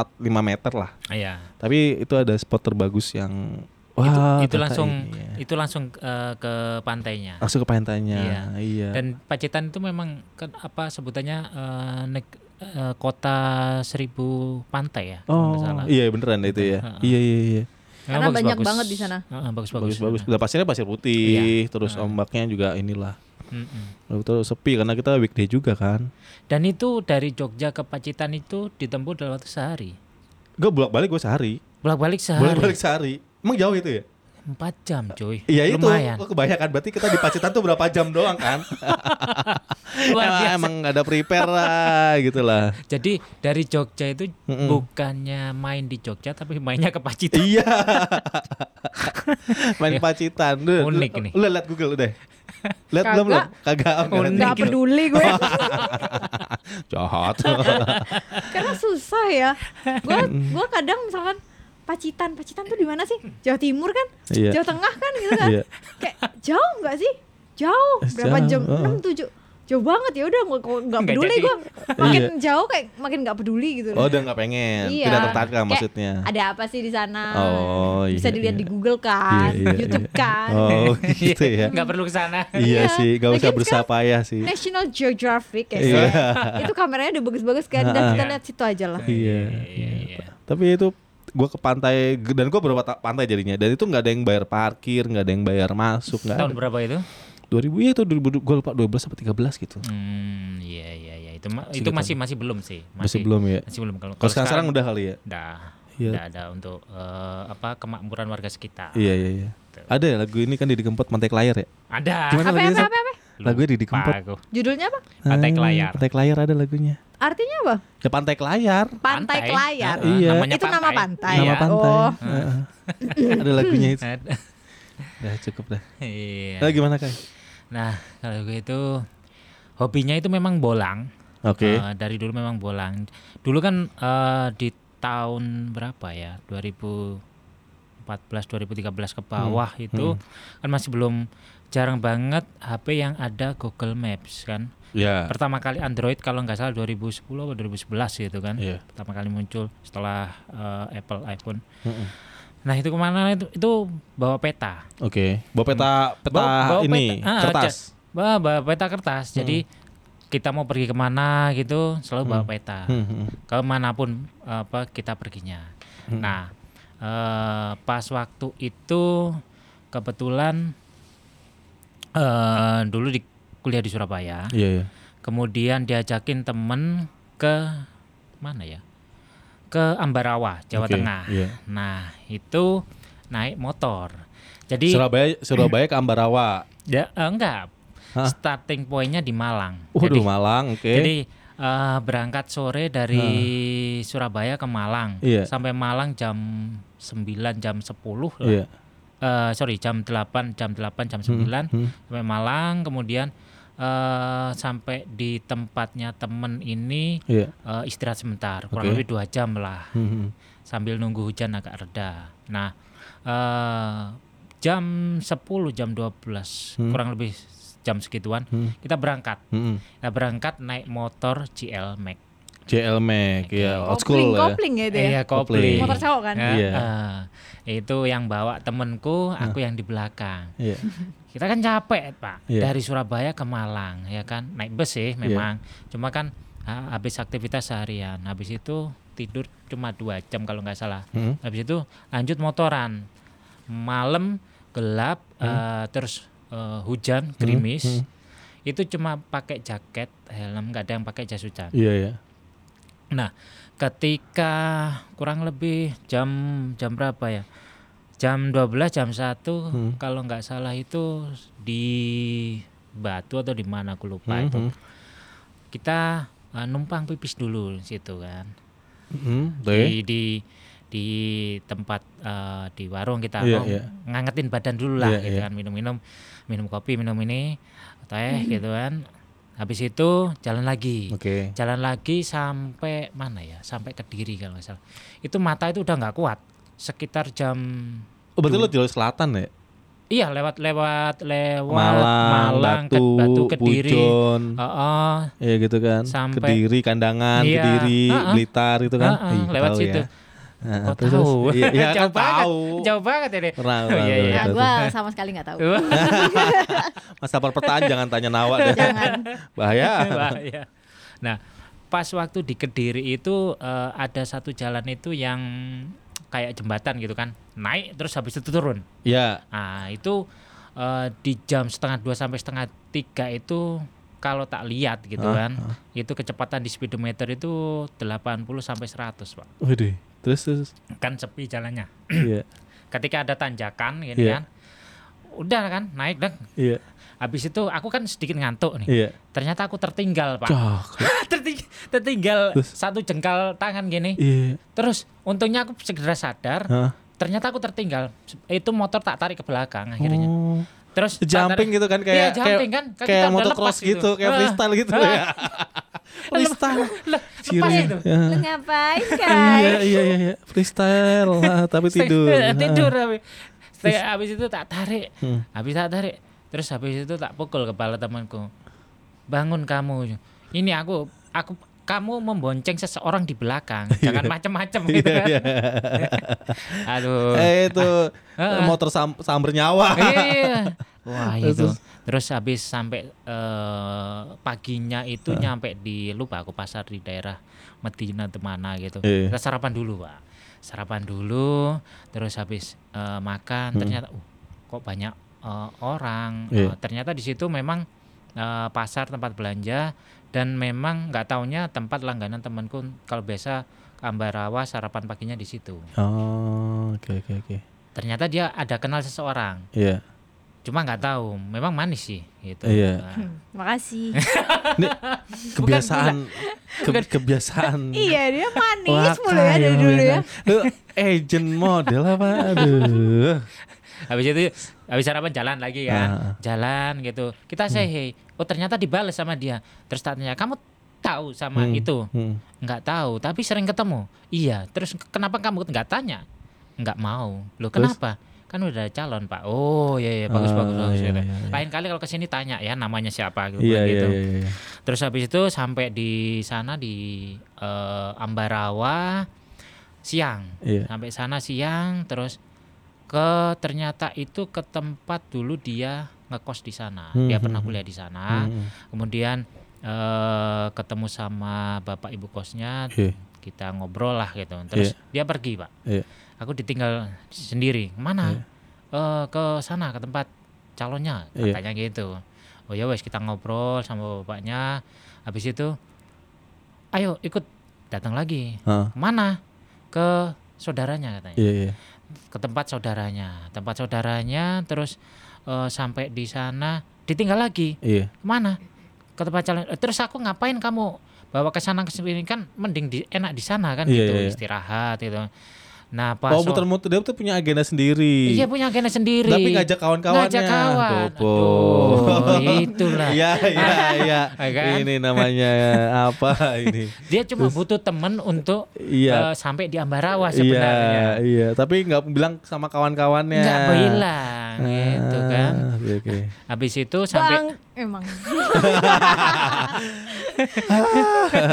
meter lah. Iya. Tapi itu ada spot terbagus yang itu wah itu ternyata langsung ini ya. itu langsung eh, ke pantainya. langsung ke pantainya. Iya. Iya. Dan Pacitan itu memang kan apa sebutannya eh, neg- eh, kota seribu pantai ya. oh, salah. iya beneran itu ya. Heeh. Iya iya iya. Karena Memang banyak bagus-bagus. banget di sana. Heeh, Bagus bagus-bagus. bagus. Udah pasirnya pasir putih, Iya. terus Heeh. ombaknya juga inilah. Mm-mm. Betul sepi karena kita weekday juga kan. Dan itu dari Jogja ke Pacitan itu ditempuh dalam waktu sehari. Gue bolak balik gue sehari. Bolak-balik sehari. Bolak balik sehari. Emang jauh itu ya? Empat jam, cuy. Iya itu. Lumayan. Kebanyakan berarti kita di Pacitan tuh berapa jam doang kan? Luar emang, gak ada prepare lah gitu lah. Jadi dari Jogja itu Mm-mm. bukannya main di Jogja tapi mainnya ke Pacitan. Iya. Main Pacitan. Unik nih. Lu liat Google udah. Lihat belum belum? Kagak. oh, nggak liat. Nggak peduli gue Jahat. karena susah ya. Gue gua kadang misalkan Pacitan, Pacitan tuh di mana sih? Jawa Timur kan? Iya. Jawa Tengah kan gitu kan? Iya. Kayak jauh nggak sih? Jauh. Berapa jam? heeh. 6 7. Jauh banget ya udah nggak nggak Nggak peduli gue makin jauh kayak makin nggak peduli gitu Oh, udah nggak pengen. Iya. Tidak tertarik lah Kayak maksudnya. ada apa sih di sana Oh, bisa iya, dilihat iya. di Google kan Iya, iya, YouTube iya. kan Oh, gitu ya. Nggak perlu ke sana. Iya Iya. sih, gak usah berusaha payah sih. National Geographic ya Iya. itu kameranya udah bagus-bagus kan dan kita Iya. lihat situ aja lah Iya. Iya, iya. Tapi itu gua ke pantai dan gua beberapa ta- pantai jadinya dan itu nggak ada yang bayar parkir nggak ada yang bayar masuk nggak Tahun berapa itu? 2000 ya itu 2000 gue lupa 12 sampai 13 gitu Hmm, iya iya iya itu ma- itu masih masih belum sih. masih belum ya Masih belum kalau kalau sekarang, sekarang udah kali ya udah Iya. udah ada untuk eh, apa kemakmuran warga sekitar. iya iya iya ada ya lagu ini kan Didi Kempot Pantai Kelayar ya Ada. Gimana apa lagunya apa apa, apa? lagunya Didi Lupa Kempot aku. judulnya apa Pantai Ah, Kelayar. Pantai Kelayar ada lagunya artinya apa ya Pantai Kelayar pantai, Pantai. kelayar Ah, Iya. namanya itu nama pantai nama ya pantai oh Heeh. ada lagunya itu Ada. Udah cukup dah Iya. Nah, gimana Kai? Nah, kalau gue itu hobinya itu memang bolang. Oke Eh, dari dulu memang bolang. Dulu kan eh, di tahun berapa ya? 2014 2013 ke bawah itu kan masih belum jarang banget HP yang ada Google Maps kan. Ya Pertama kali Android kalau nggak salah 2010 atau 2011 gitu kan. Iya. Pertama kali muncul setelah eh, Apple iPhone. Mm-mm. Nah, itu ke mana itu itu bawa peta. Oke bawa peta peta Bawa- bawa ini peta. Ah, kertas Bawa, bawa peta kertas. Jadi kita mau pergi ke mana gitu selalu bawa peta. Hmm, hmm. Ke mana pun apa kita perginya. Hmm. Nah, eh, pas waktu itu kebetulan eh dulu di kuliah di Surabaya. Iya iya Kemudian diajakin temen ke mana ya? Ke Ambarawa, Jawa Oke, Tengah. iya. Nah, itu naik motor. Jadi Surabaya Surabaya ke Ambarawa ya eh, enggak. Hah? Starting pointnya di Malang. Waduh jadi Malang oke jadi eh, berangkat sore dari Surabaya ke Malang. Iya. Sampai Malang jam 9 jam 10 lah. Iya Eh, sorry, jam 8 jam 8 jam 9 hmm. sampai Malang kemudian eh sampai di tempatnya temen ini Iya eh, istirahat sebentar kurang Oke. lebih dua jam lah Hmm, hmm. sambil nunggu hujan agak reda. Nah, eh jam 10 jam 12 Hmm. kurang lebih jam segituan Hmm. kita berangkat. Hmm. Kita berangkat naik motor GL Max. JL Mac ya old school kopling ya kopling ya itu ya Iya, Kopling. motor cowok kan Ya, Iya. eh, itu yang bawa temenku, aku yang di belakang. Iya Kita kan capek, Pak. Iya. Dari Surabaya ke Malang, ya kan? Naik bus sih memang. Cuma kan ha- habis aktivitas seharian, habis itu tidur cuma dua jam kalau nggak salah. Hmm. Habis itu lanjut motoran. Malam gelap, eh, terus eh, hujan, gerimis. hmm. Itu cuma pakai jaket, helm, nggak ada yang pakai jas hujan. Iya ya Nah, ketika kurang lebih jam jam berapa ya? Jam 12 jam 1 Hmm. kalau nggak salah itu di Batu atau di mana aku lupa Hmm, itu. hmm. Kita uh, numpang pipis dulu di situ kan. Hmm. Di di di tempat uh, di warung kita Iya, mau iya. ngangetin badan dulu lah Iya, gitu iya. kan minum-minum minum kopi minum ini teh gitu kan habis itu jalan lagi Oke. jalan lagi sampai mana ya sampai ke Kediri kalau nggak salah itu mata itu udah nggak kuat sekitar jam Oh, berarti lo jalur selatan ya? iya lewat lewat lewat Malang, Ke- Batu, Batu Kediri Pujon, Heeh, ya gitu kan. Sampai- Kediri, Kandangan, Iya, Kediri, uh-uh. Blitar itu kan. Heeh, Ih, lewat situ. Ya. Nah, terus- tahu? Iya, iya kan Jauh banget. tahu. jauh banget ini Pernah, Oh, iya, iya. ya pernah. gue sama sekali nggak tahu Masa perpetaan jangan tanya Nawa deh. jangan Bahaya. Bahaya. Nah, pas waktu di Kediri itu eh, ada satu jalan itu yang kayak jembatan gitu kan, naik terus habis itu turun. Ya. Nah, itu eh, di jam setengah dua sampai setengah tiga itu kalau tak lihat gitu Ah, kan, itu kecepatan di speedometer itu 80 sampai 100, Pak. Waduh. Terus terus. Kan sepi jalannya. Iya. Ketika ada tanjakan gitu Iya. kan. Udah kan, naik dan Iya. habis itu aku kan sedikit ngantuk nih. Iya. Ternyata aku tertinggal, Pak. Tertinggal Terus? satu jengkal tangan gini. Iya. Terus untungnya aku segera sadar. Hah? Ternyata aku tertinggal. Itu motor tak tarik ke belakang akhirnya. Oh. Terus Jumping tarik- gitu kan Iya, kayak jumping kayak, kan. Kayak udah motocross lepas gitu, kayak freestyle gitu ya. freestyle. Lah, Ciri. itu. Ya. lu ngapain kan Iya iya iya iya. freestyle lah tapi tidur. tidur tapi Setelah habis itu tak tarik. Hmm. Habis tak tarik. Terus habis itu tak pukul kepala temanku. bangun kamu. Ini aku aku kamu membonceng seseorang di belakang. Jangan macem-macem gitu kan. Aduh. Eh itu Ah. motor sam samber nyawa. Iya. Wah Terus, itu. terus? Terus habis sampai eh, paginya itu nyampe di lupa aku pasar di daerah Medina atau mana gitu. Iya. Kita sarapan dulu pak. Sarapan dulu. Terus habis eh, makan ternyata uh, kok banyak eh, orang. Iya. Eh, ternyata di situ memang eh, pasar tempat belanja dan memang nggak taunya tempat langganan temanku kalau biasa ke Ambarawa sarapan paginya di situ. Oh, oke oke oke. Ternyata dia ada kenal seseorang Iya. Cuma nggak tahu memang manis sih gitu Iya. Nah, Hmm, makasih. Ini kebiasaan ke- kebiasaan. iya dia manis mulu ya dari dulu ya. Lu agent model apa? Aduh. habis itu habis sarapan jalan lagi kan Ah. jalan gitu kita say hey oh ternyata dibales sama dia terus tanya kamu tahu sama Hmm, itu hmm. nggak tahu tapi sering ketemu iya terus kenapa kamu nggak tanya nggak mau lo Terus? kenapa kan udah ada calon pak oh iya iya bagus Ah, bagus bagus iya, gitu. iya, iya. lain kali kalau ke sini tanya ya namanya siapa gitu, Iya iya gitu. iya. iya. Terus habis itu sampai di sana di eh, Ambarawa siang. Iya. Sampai sana siang terus ke ternyata itu ke tempat dulu dia ngekos di sana. Hmm, Dia hmm, pernah hmm. kuliah di sana. Hmm, Kemudian eh, ketemu sama bapak ibu kosnya, Iya. kita ngobrol lah gitu. Terus dia pergi, Pak. Iya. Aku ditinggal sendiri. Mana? Iya. "Eh, ke sana ke tempat calonnya Iya. katanya gitu. Oh ya wes kita ngobrol sama bapaknya. Habis itu ayo ikut datang lagi. Heeh. Mana? Ke saudaranya katanya. Iya iya. Ke tempat saudaranya. Tempat saudaranya terus eh, sampai di sana ditinggal lagi. Iya. Ke mana? Ke tempat calon. Eh, Terus aku ngapain kamu bawa ke sana ke sini kan mending di, enak di sana kan Iya, gitu iya, iya. istirahat gitu. Nah pas Oh muter-muter dia tuh punya agenda sendiri. Iya punya agenda sendiri. Tapi ngajak kawan-kawannya. Ngajak kawan. Topo. Aduh, itulah. Iya iya iya. Ya kan? Ini namanya apa ini? Dia cuma butuh temen untuk Iya. eh, sampai di Ambarawa Iya sebenarnya. iya. Tapi nggak bilang sama kawan-kawannya. Nggak bilang gitu kan. Ah, Oke oke. Habis itu sampai Bang emang.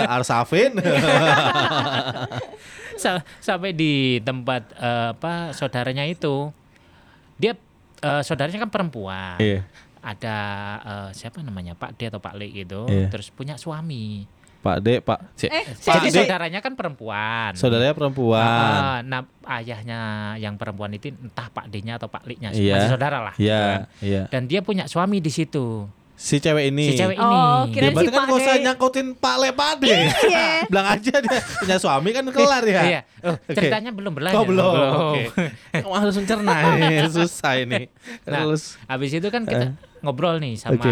Arsafin. sa- sampai di tempat eh, apa saudaranya itu dia eh, saudaranya kan perempuan. Iya. Ada eh, siapa namanya Pak D atau Pak Le gitu. Iya. Terus punya suami. Pak D, Pak. Si, Eh, Pak Jadi D, saudaranya kan perempuan. saudaranya perempuan. Ah, nah ayahnya yang perempuan itu entah Pak D-nya atau Pak Li-nya, Iya. masih saudara lah. Iya, iya. Dan dia punya suami di situ. Si cewek ini. Si cewek ini. Oh, Ya, kirain berarti si kan Pak gak usah nyangkutin Pak Le Pak D. Iya. Bilang aja dia punya suami kan kelar ya. Iya. Oh, ceritanya belum berlanjut. Kau belum. Oke. Kamu harus mencerna ini susah ini. Nah, Terus Habis itu kan kita ngobrol nih sama Oke.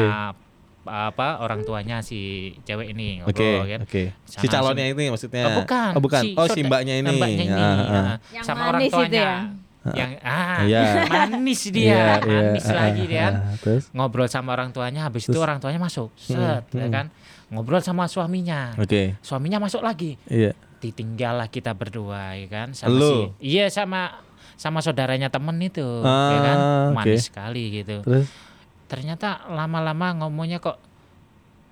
apa orang tuanya si cewek ini Oke, ngobrol kan. oke. Si Sama calonnya ini maksudnya. Oh, bukan. Oh, bukan. oh, si mbaknya ini. Mbaknya ini. Ah, ah. ah. Yang sama orang tuanya. ya? Yang ah, Iya. manis dia, Iya, iya, manis ah, lagi dia kan. Terus Ngobrol sama orang tuanya, habis itu Terus? orang tuanya masuk, set, ya hmm. kan. Ngobrol sama suaminya, oke. suaminya masuk lagi, Iya. ditinggal lah kita berdua, ya kan. Sama Lu? si, iya sama sama saudaranya temen itu, Ah, ya kan. Manis sekali gitu. Terus ternyata lama-lama ngomongnya kok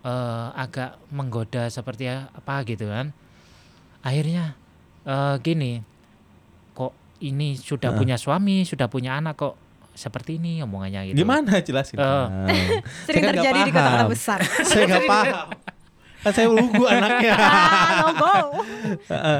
eh, agak menggoda seperti apa gitu kan akhirnya eh, gini kok ini sudah Ah. punya suami sudah punya anak kok seperti ini omongannya gitu gimana jelasin? Bang. Sering kan terjadi di kota-kota besar. Saya nggak paham. Kan saya lugu anaknya. ah, no go.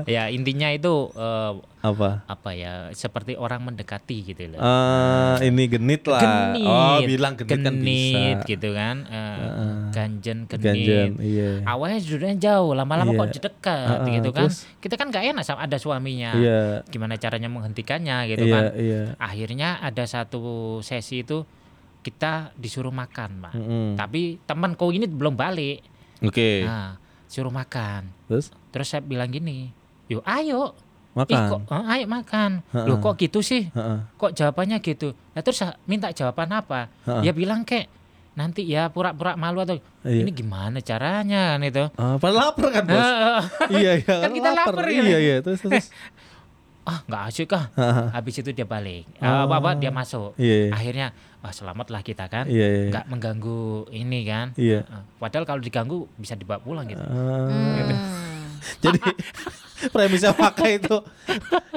ya intinya itu eh, Apa? apa ya seperti orang mendekati gitu loh Eh, ini genit lah. genit Oh, bilang genit, kan genit bisa. gitu kan Eh, Heeh. ganjen genit Ganjen, iya. awalnya sudah jauh lama-lama Iya. kok dekat Heeh, gitu kan terus? kita kan nggak enak sama ada suaminya Iya. gimana caranya menghentikannya gitu Iya, kan iya. akhirnya ada satu sesi itu kita disuruh makan pak Mm-mm. tapi temanku ini belum balik Oke. nah suruh makan Terus terus saya bilang gini yuk ayo Ih, makan. kok eh, ayo makan Heeh. loh kok gitu sih Heeh. kok jawabannya gitu nah, terus minta jawaban apa Heeh. ya bilang kek nanti ya pura-pura malu atau Iya. ini gimana caranya kan itu padahal lapar kan, Bos? Iya, iya. Kan kita lapar, gitu. Iya, iya. Terus terus. ah nggak asik ah. Heeh. Habis itu dia balik. apa apa dia masuk. Iya, iya. Akhirnya wah selamatlah kita kan. Iya, iya. Nggak mengganggu ini kan. Iya. Eh, Padahal kalau diganggu bisa dibawa pulang gitu. Ah. Hmm. Jadi premisnya Maka itu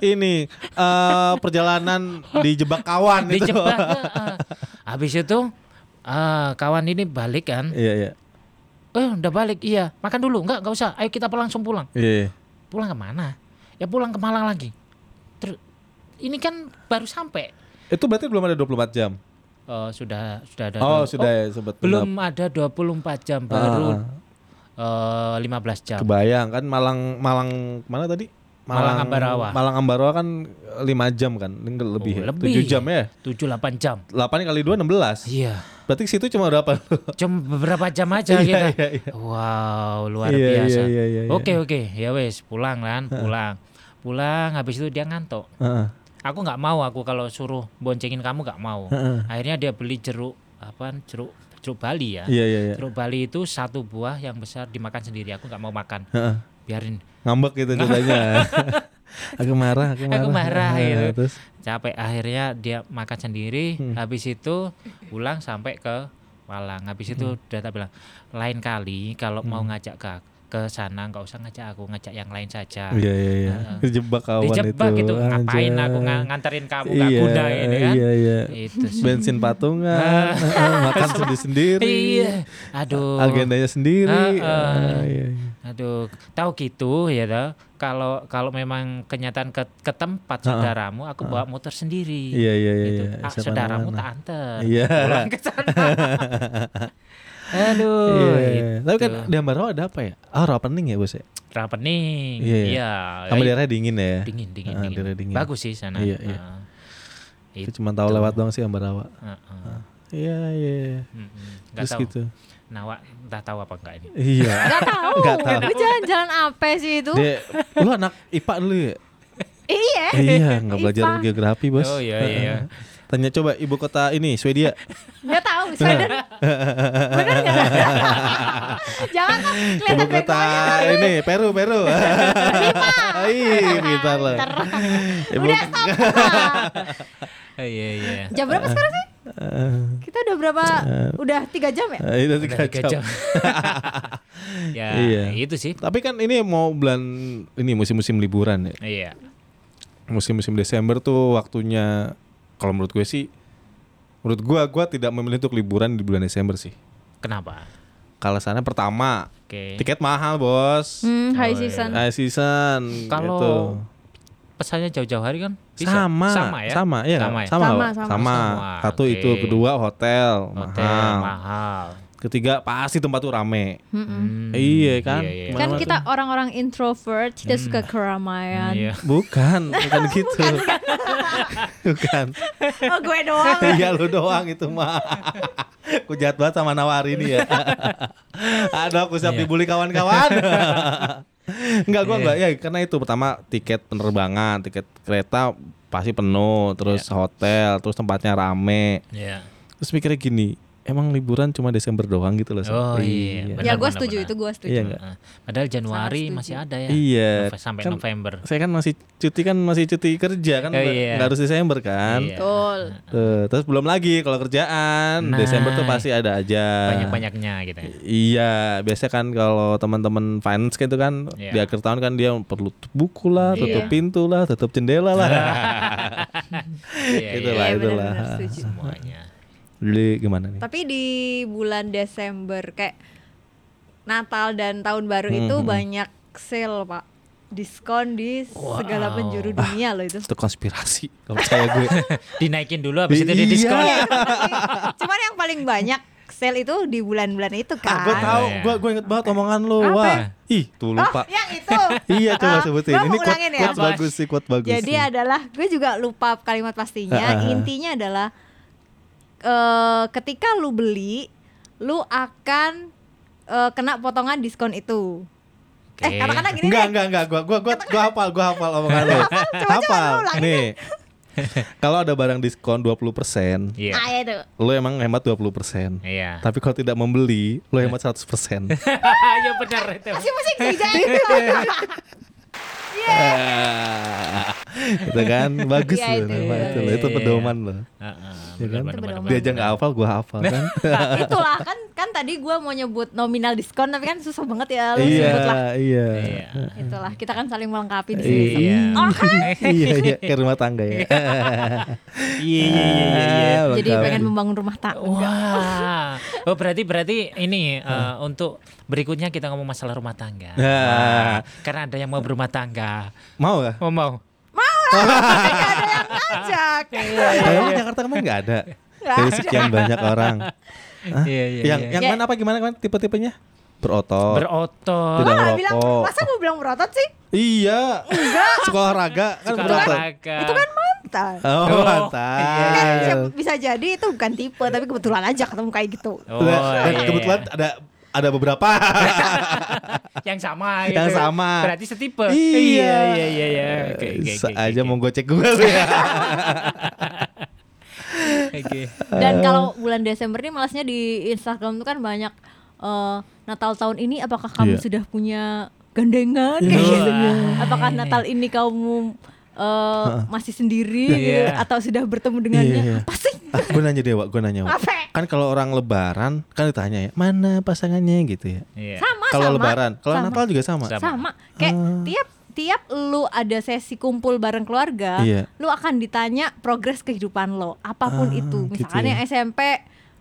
ini eh, perjalanan dijebak kawan itu. Dijebak. eh, eh. Habis itu eh, kawan ini balik kan. Iya, iya. Eh udah balik iya. Makan dulu. Enggak enggak usah. Ayo kita langsung pulang. Iya. Pulang ke mana? Ya pulang ke Malang lagi. Terus ini kan baru sampai. Itu berarti belum ada 24 jam. Eh, sudah sudah ada. Oh, dua- sudah ya sobat. belum ada 24 jam baru Ah, eh, 15 jam. kebayang kan Malang Malang mana tadi? Malang Ambarawa. Malang Ambarawa kan 5 jam kan, lebih, Oh, ya? lebih. 7 jam ya. 7 8 jam. 8 kali 2 16. Iya. Berarti situ cuma berapa? Cuma beberapa jam aja Iya, kita. iya, iya. Wow, luar Iya, biasa. iya, iya, iya, iya. Oke, oke. Ya wes, pulang kan, pulang. Pulang habis itu dia ngantuk. Heeh. Aku nggak mau aku kalau suruh boncengin kamu nggak mau. Akhirnya dia beli jeruk apa jeruk jeruk Bali ya. Iya, iya, iya. Jeruk Bali itu satu buah yang besar dimakan sendiri. Aku nggak mau makan. Biarin Ngambek gitu ceritanya. aku marah, aku marah. Aku marah, gitu. Terus capek akhirnya dia makan sendiri Hmm. habis itu pulang sampai ke Malang habis itu Hmm. udah tak bilang lain kali kalau mau ngajak ke ke sana nggak usah ngajak aku ngajak yang lain saja Iya iya iya. Heeh. Dijebak kawan dijebak itu. gitu ngapain Anjay. aku nga- nganterin kamu nggak iya, guna ini kan Iya iya. itu sih Bensin patungan, makan sendiri-sendiri. iya aduh Agendanya sendiri. Heeh. Ah, iya, iya. aduh tahu gitu ya toh kalau kalau memang kenyataan ke, ke tempat saudaramu aku bawa motor sendiri Iya iya iya. gitu. iya. Saudaramu tak anter Iya. pulang ke sana aduh Iya. Tapi kan gitu. di Ambarawa ada apa ya? Ah, rawa pening ya bos ya. Rapening. Iya. Iya. Sama Eh, daerahnya dingin ya. dingin, dingin, Ah, dingin. daerah dingin. Bagus sih sana. Iya, iya. Ah. Itu cuma tahu lewat doang sih Ambarawa. Heeh. Iya iya. Terus tahu. gitu. Nawak entah tahu apa enggak ini. Iya. Gak tahu. Nggak tahu. Lu jalan-jalan apa sih itu? Dek, lu anak IPA dulu ya? Iya. iya, nggak belajar geografi bos. Oh iya iya. Tanya coba ibu kota ini Swedia. Gak tahu. Sweden. Bener gak? Jangan kan ibu kelihatan kota begonya. ini Peru Peru. Ih, pintar. Pinter. Ibu Udah stop. Oh, iya iya. Jam berapa sekarang sih? Eh, Kita udah berapa? Udah tiga jam ya? itu Udah tiga tiga jam. jam. ya Iya. itu sih. Tapi kan ini mau bulan ini musim-musim liburan ya. Iya. Musim-musim Desember tuh waktunya kalau menurut gue sih menurut gua gua tidak memilih untuk liburan di bulan Desember sih. Kenapa? Alasannya pertama, Oke. tiket mahal, Bos. Hmm, high Oh, iya. season. High season Kalau gitu. Pesannya jauh-jauh hari kan bisa. sama Sama ya. sama iya Sama ya? sama Sama, Pak. sama. sama Sama, satu oke. itu kedua hotel, Hotel mahal mahal. Ketiga pasti tempat tuh rame. Hmm, Iya kan? Iya, iya. Kan Mana-mana kita orang-orang introvert tidak suka keramaian. Iya. bukan bukan gitu bukan Oh gue doang. iya lu doang itu mah aku jahat banget sama nawari ini ya aduh aku siap Iya. dibully kawan-kawan Enggak gua Iya. enggak ya karena itu pertama tiket penerbangan tiket kereta pasti penuh terus hotel terus tempatnya rame Iya. terus mikirnya gini emang liburan cuma Desember doang gitu loh. Oh, iya. Ya Benar, gue benar, setuju benar. itu gue setuju. Iya nggak? Heeh. Padahal Januari setuju. masih ada ya. Iya. Nove- Sampai Kan- November. saya kan masih cuti kan masih cuti kerja kan Oh, iya. nggak harus Desember kan Iya. Betul. Tuh, terus belum lagi kalau kerjaan Nah. Desember tuh pasti ada aja Banyak-banyaknya gitu ya. Iya, biasanya kan kalau teman-teman finance gitu kan Iya. di akhir tahun kan dia perlu tutup buku lah, tutup Iya. pintu lah, tutup jendela lah. Iya, Itulah, iya. Iya, itulah. setuju. Semuanya. Jadi gimana nih? Tapi di bulan Desember kayak Natal dan Tahun Baru itu Hmm. banyak sale pak, diskon di segala Wow. penjuru dunia loh itu. Itu konspirasi kalau percaya gue. Dinaikin dulu habis itu di Iya. diskon. Cuman yang paling banyak sale itu di bulan-bulan itu ah, kan. gue tahu, Iya. gue gue inget banget omongan lu. Apa? Wah, ih tuh Oh, lupa. yang itu. iya coba Ah, sebutin. Ini quote, ulangin ya. quote bagus sih, quote bagus. Jadi sih. adalah gue juga lupa kalimat pastinya. Ah. Intinya adalah eh, ketika lu beli, lu akan eh, kena potongan diskon itu. Eh Oke. katakanlah gini Enggak, deh. enggak, enggak. Gua gua gua gua hafal, gua hafal omongan lu. Hafal. Nih. Kalau ada barang diskon 20%, Iya. Ah itu. lu emang hemat 20%. Iya. Tapi kalau tidak membeli, lu hemat 100%. Ya benar itu. Masih musik sih jangan. Itu kan bagus Iya, loh itu. nama itu loh. Itu Iya, pedoman loh. Heeh, Ya kan? Dia aja nggak hafal, gua hafal kan. Nah, itulah kan kan tadi gua mau nyebut nominal diskon tapi kan susah banget ya lu iya, sebut lah. iya. Iya. Itulah kita kan saling melengkapi di sini. Iya. Oke. iya, iya, ke rumah tangga ya. Iya, iya, iya, iya, iya. Jadi pengen membangun rumah tangga. Wah, oh berarti berarti ini eh, untuk berikutnya kita ngomong masalah rumah tangga. Nah. Karena ada yang mau berumah tangga. Mau gak? Oh mau. Ajak. Kayaknya Jakarta kemarin nggak ada. Dari sekian banyak orang. Iya, iya, yang iya. yang Ya. mana apa gimana kan tipe-tipenya? Berotot. Berotot. Tidak nggak bilang, merokok. masa gue bilang berotot sih? iya. Sekolah olahraga kan Suka berotot. olahraga. Itu kan mantan. Oh, Oh, Kan mantap. siap- bisa jadi itu bukan tipe tapi kebetulan aja ketemu kayak gitu. Oh, Dan iya, kebetulan iya. ada ada beberapa. yang sama gitu. Yang sama. Berarti setipe. Iya. iya, iya, iya. iya. Oke, oke, oke, aja mau gocek gue lu ya. Oke. Dan kalau bulan Desember ini malasnya di Instagram tuh kan banyak eh, Natal tahun ini apakah kamu Iya. sudah punya gandengan kayak Iya. gitu. Apakah Natal ini kamu eh, masih sendiri Iya. atau sudah bertemu dengannya? Iya, iya. Apa sih? gue nanya Dewa, gue nanya. Apa? Kan kalau orang lebaran kan ditanya ya, mana pasangannya gitu ya. Iya. Sama Kalau lebaran, kalau. Natal juga sama. Sama. sama kayak Ah. tiap tiap lu ada sesi kumpul bareng keluarga Iya. lu akan ditanya progres kehidupan lo apa pun Ah, itu gitu misalkan ya. yang SMP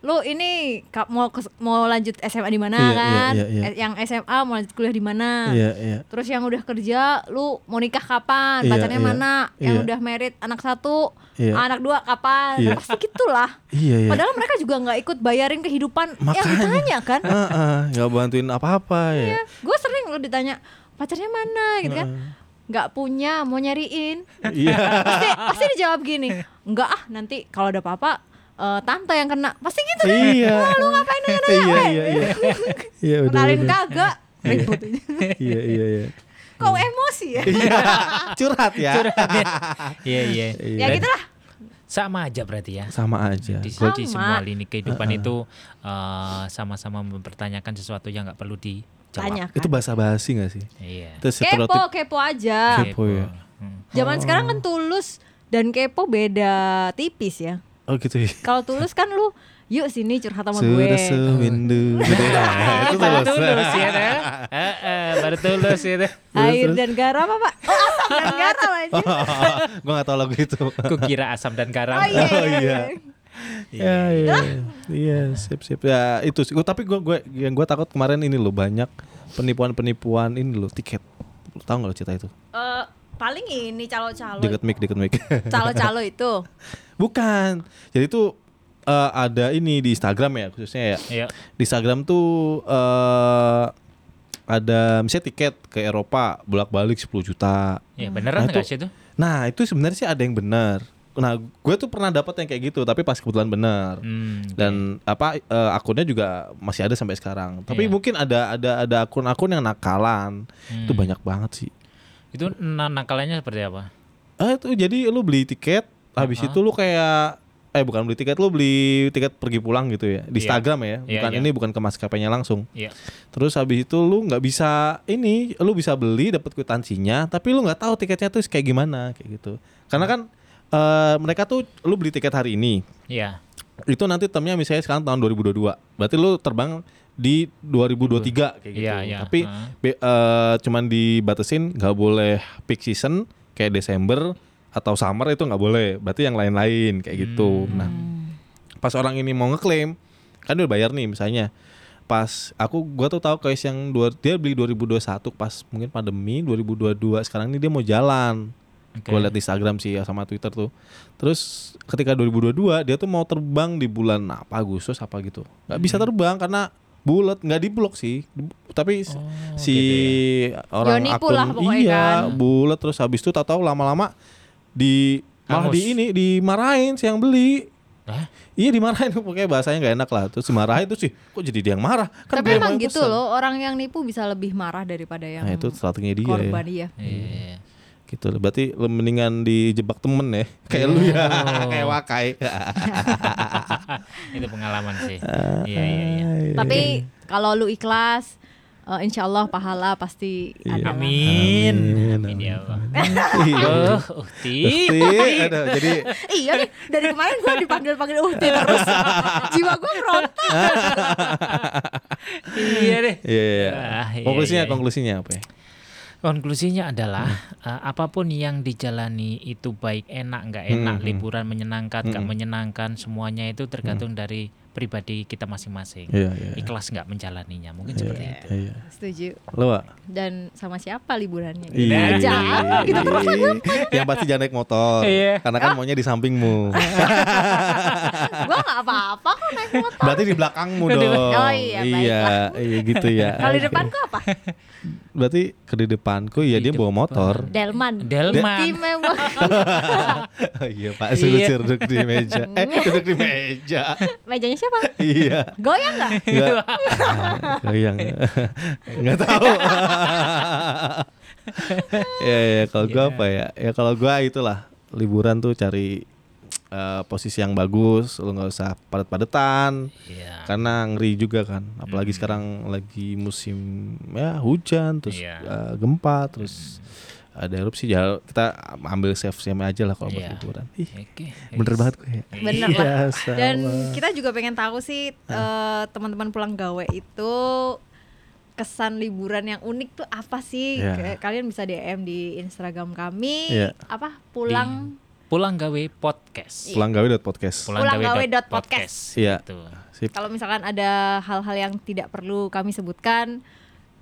lu ini mau mau lanjut SMA di mana Iya, iya, kan iya, iya. Eh, yang SMA mau lanjut kuliah di mana Iya, iya. terus yang udah kerja lu mau nikah kapan Iya, pacarnya iya. mana yang Iya. udah merit anak satu Iya. anak dua kapan Iya. pasti gitulah Iya, iya. padahal mereka juga nggak ikut bayarin kehidupan yang Makanya. ditanya kan nggak bantuin apa-apa ya. gue sering lo ditanya pacarnya mana gitu kan nggak punya mau nyariin Iya. pasti pasti dijawab gini nggak ah nanti kalau ada apa-apa eh, tante yang kena pasti gitu deh Iya. Wah, lu ngapain nanya nanya Iya, iya, iya. Iya, bener, kenalin bener. kagak ribut Iya, iya, iya. kok emosi ya Iya. Curhat ya. Iya, iya. ya gitulah Sama aja berarti ya. Sama aja. Di, Sama. di semua lini kehidupan itu eh, sama-sama mempertanyakan sesuatu yang nggak perlu dijawab. tanya Itu kan bahasa basi gak sih? Iya. Itu kepo kepo aja Kepo ya. Hmm. zaman sekarang kan tulus dan kepo beda tipis ya Oh gitu ya. kalau tulus kan lu yuk sini curhat sama gue Sudah sewindu. Gitu ya. Itu baru tulus. tulus ya deh. Heeh, baru tulus itu. air dan garam apa oh asam dan garam aja Gue gak tau lagu itu. Aku kira asam dan garam. oh iya, Oh, iya. iya. Iya, iya. Iya, sip sip. Ya itu sih. Gua- Tapi gue gue yang gue takut kemarin ini loh banyak penipuan-penipuan ini loh tiket. Tahu nggak lo cerita itu? Eh, paling ini calo-calo Deket mic, deket mic. calo-calo itu Bukan. Jadi itu eh, ada ini di Instagram ya khususnya ya. Iya. Di Instagram tuh eh ada misalnya tiket ke Eropa bolak-balik 10 juta. Ya beneran Nah, nggak itu- sih itu? Nah, itu sebenarnya sih ada yang benar. Nah, gue tuh pernah dapat yang kayak gitu, tapi pas kebetulan benar. Hmm, Dan apa eh, akunnya juga masih ada sampai sekarang. Tapi Iya. mungkin ada ada ada akun-akun yang nakalan. Itu Hmm. banyak banget sih. Itu na- nakalannya seperti apa? Ah itu jadi lu beli tiket, habis Aha. itu lu kayak eh bukan beli tiket, lu beli tiket pergi pulang gitu ya di Iya. Instagram ya, Iya, bukan iya. ini bukan ke maskapainya langsung. Iya. Terus habis itu lu nggak bisa ini, lu bisa beli dapat kwitansinya, tapi lu nggak tahu tiketnya tuh kayak gimana kayak gitu. Karena kan eh, mereka tuh lu beli tiket hari ini, Iya. itu nanti termnya misalnya sekarang tahun 2022, berarti lu terbang di 2023 kayak gitu. Iya, iya. Tapi Heeh. be- eh, cuman dibatasin nggak boleh peak season kayak Desember atau summer itu nggak boleh. Berarti yang lain-lain kayak gitu. Hmm. Nah, pas orang ini mau ngeklaim kan udah bayar nih misalnya. Pas aku gua tuh tahu case yang dua, dia beli 2021 pas mungkin pandemi 2022 sekarang ini dia mau jalan. Oke. Gue liat di Instagram sih ya sama Twitter tuh. Terus ketika 2022 dia tuh mau terbang di bulan apa Agustus apa gitu. nggak bisa terbang karena bulat nggak di blok sih. Tapi Oh, si gitu ya. orang Yonipu akun lah iya kan. bulat terus habis itu tahu-tahu lama-lama di malah di ini dimarahin si yang beli. Hah? Iya dimarahin pokoknya bahasanya nggak enak lah. Terus dimarahin terus sih kok jadi dia yang marah. Kan tapi dia emang gitu pesen. loh orang yang nipu bisa lebih marah daripada yang Nah itu strateginya dia ya. korban iya Iya. Gitu loh. Berarti lu mendingan dijebak temen ya. Kayak lu ya. Oh. Kayak wakai. itu pengalaman sih. Iya, iya, iya. tapi kalau lu ikhlas eh, insya Allah pahala pasti Iya. ada. Amin. Amin, Amin ya Allah. Iya. Uhti. Uhti, aduh, jadi iya nih dari kemarin gue dipanggil-panggil Uhti terus jiwa gue meronta Iya deh. Iya, iya. Ah, iya, Konklusinya, iya. konklusinya apa ya? Konklusinya adalah Hmm. eh, apa pun yang dijalani itu baik enak nggak enak, Hmm, hmm. liburan menyenangkan nggak Hmm. menyenangkan, semuanya itu tergantung dari pribadi kita masing-masing. Iya, iya. Ikhlas nggak menjalaninya, mungkin Iya, seperti itu. Iya. setuju Lo, Wak? dan sama siapa liburannya Iya. aja gitu terus Yang pasti jangan naik motor. Iya. Karena kan maunya di sampingmu. gue nggak apa-apa kok naik motor Berarti di belakangmu dong. Oh iya, iya, iya gitu ya. kalau di Oke. depan gue apa Berarti ke di depanku ya Di dia bawa depan. motor. Delman Delman. istimewa Oh iya Pak, suruh duduk di meja. Eh, duduk di meja. mejanya siapa iya. goyang nggak Enggak. Goyang. Enggak tahu. ya ya kalau gua Iya. apa ya? Ya kalau gua itulah liburan tuh cari eh, posisi yang bagus, lu nggak usah padat-padatan Iya. karena ngeri juga kan. Apalagi Hmm. sekarang lagi musim ya hujan terus Iya. eh, gempa terus ada erupsi ya kita ambil safe safe aja lah kalau buat Iya. liburan. Ih, Oke. bener banget gue. ya. Bener Iya, lah. sama. Dan kita juga pengen tahu sih eh, teman-teman pulang gawe itu kesan liburan yang unik tuh apa sih? Kayak Kalian bisa DM di Instagram kami. Iya. Apa? Pulang Pulang gawe podcast. pulang gawe podcast. Pulanggawe dot podcast. Iya. Gitu. Sip. kalau misalkan ada hal-hal yang tidak perlu kami sebutkan,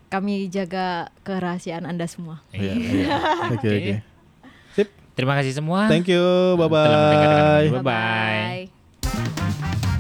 kami jaga kerahasiaan Anda semua. Iya, iya. Oke, Oke. oke. Sip. Terima kasih semua. Thank you. Bye bye. Bye-bye. Bye-bye.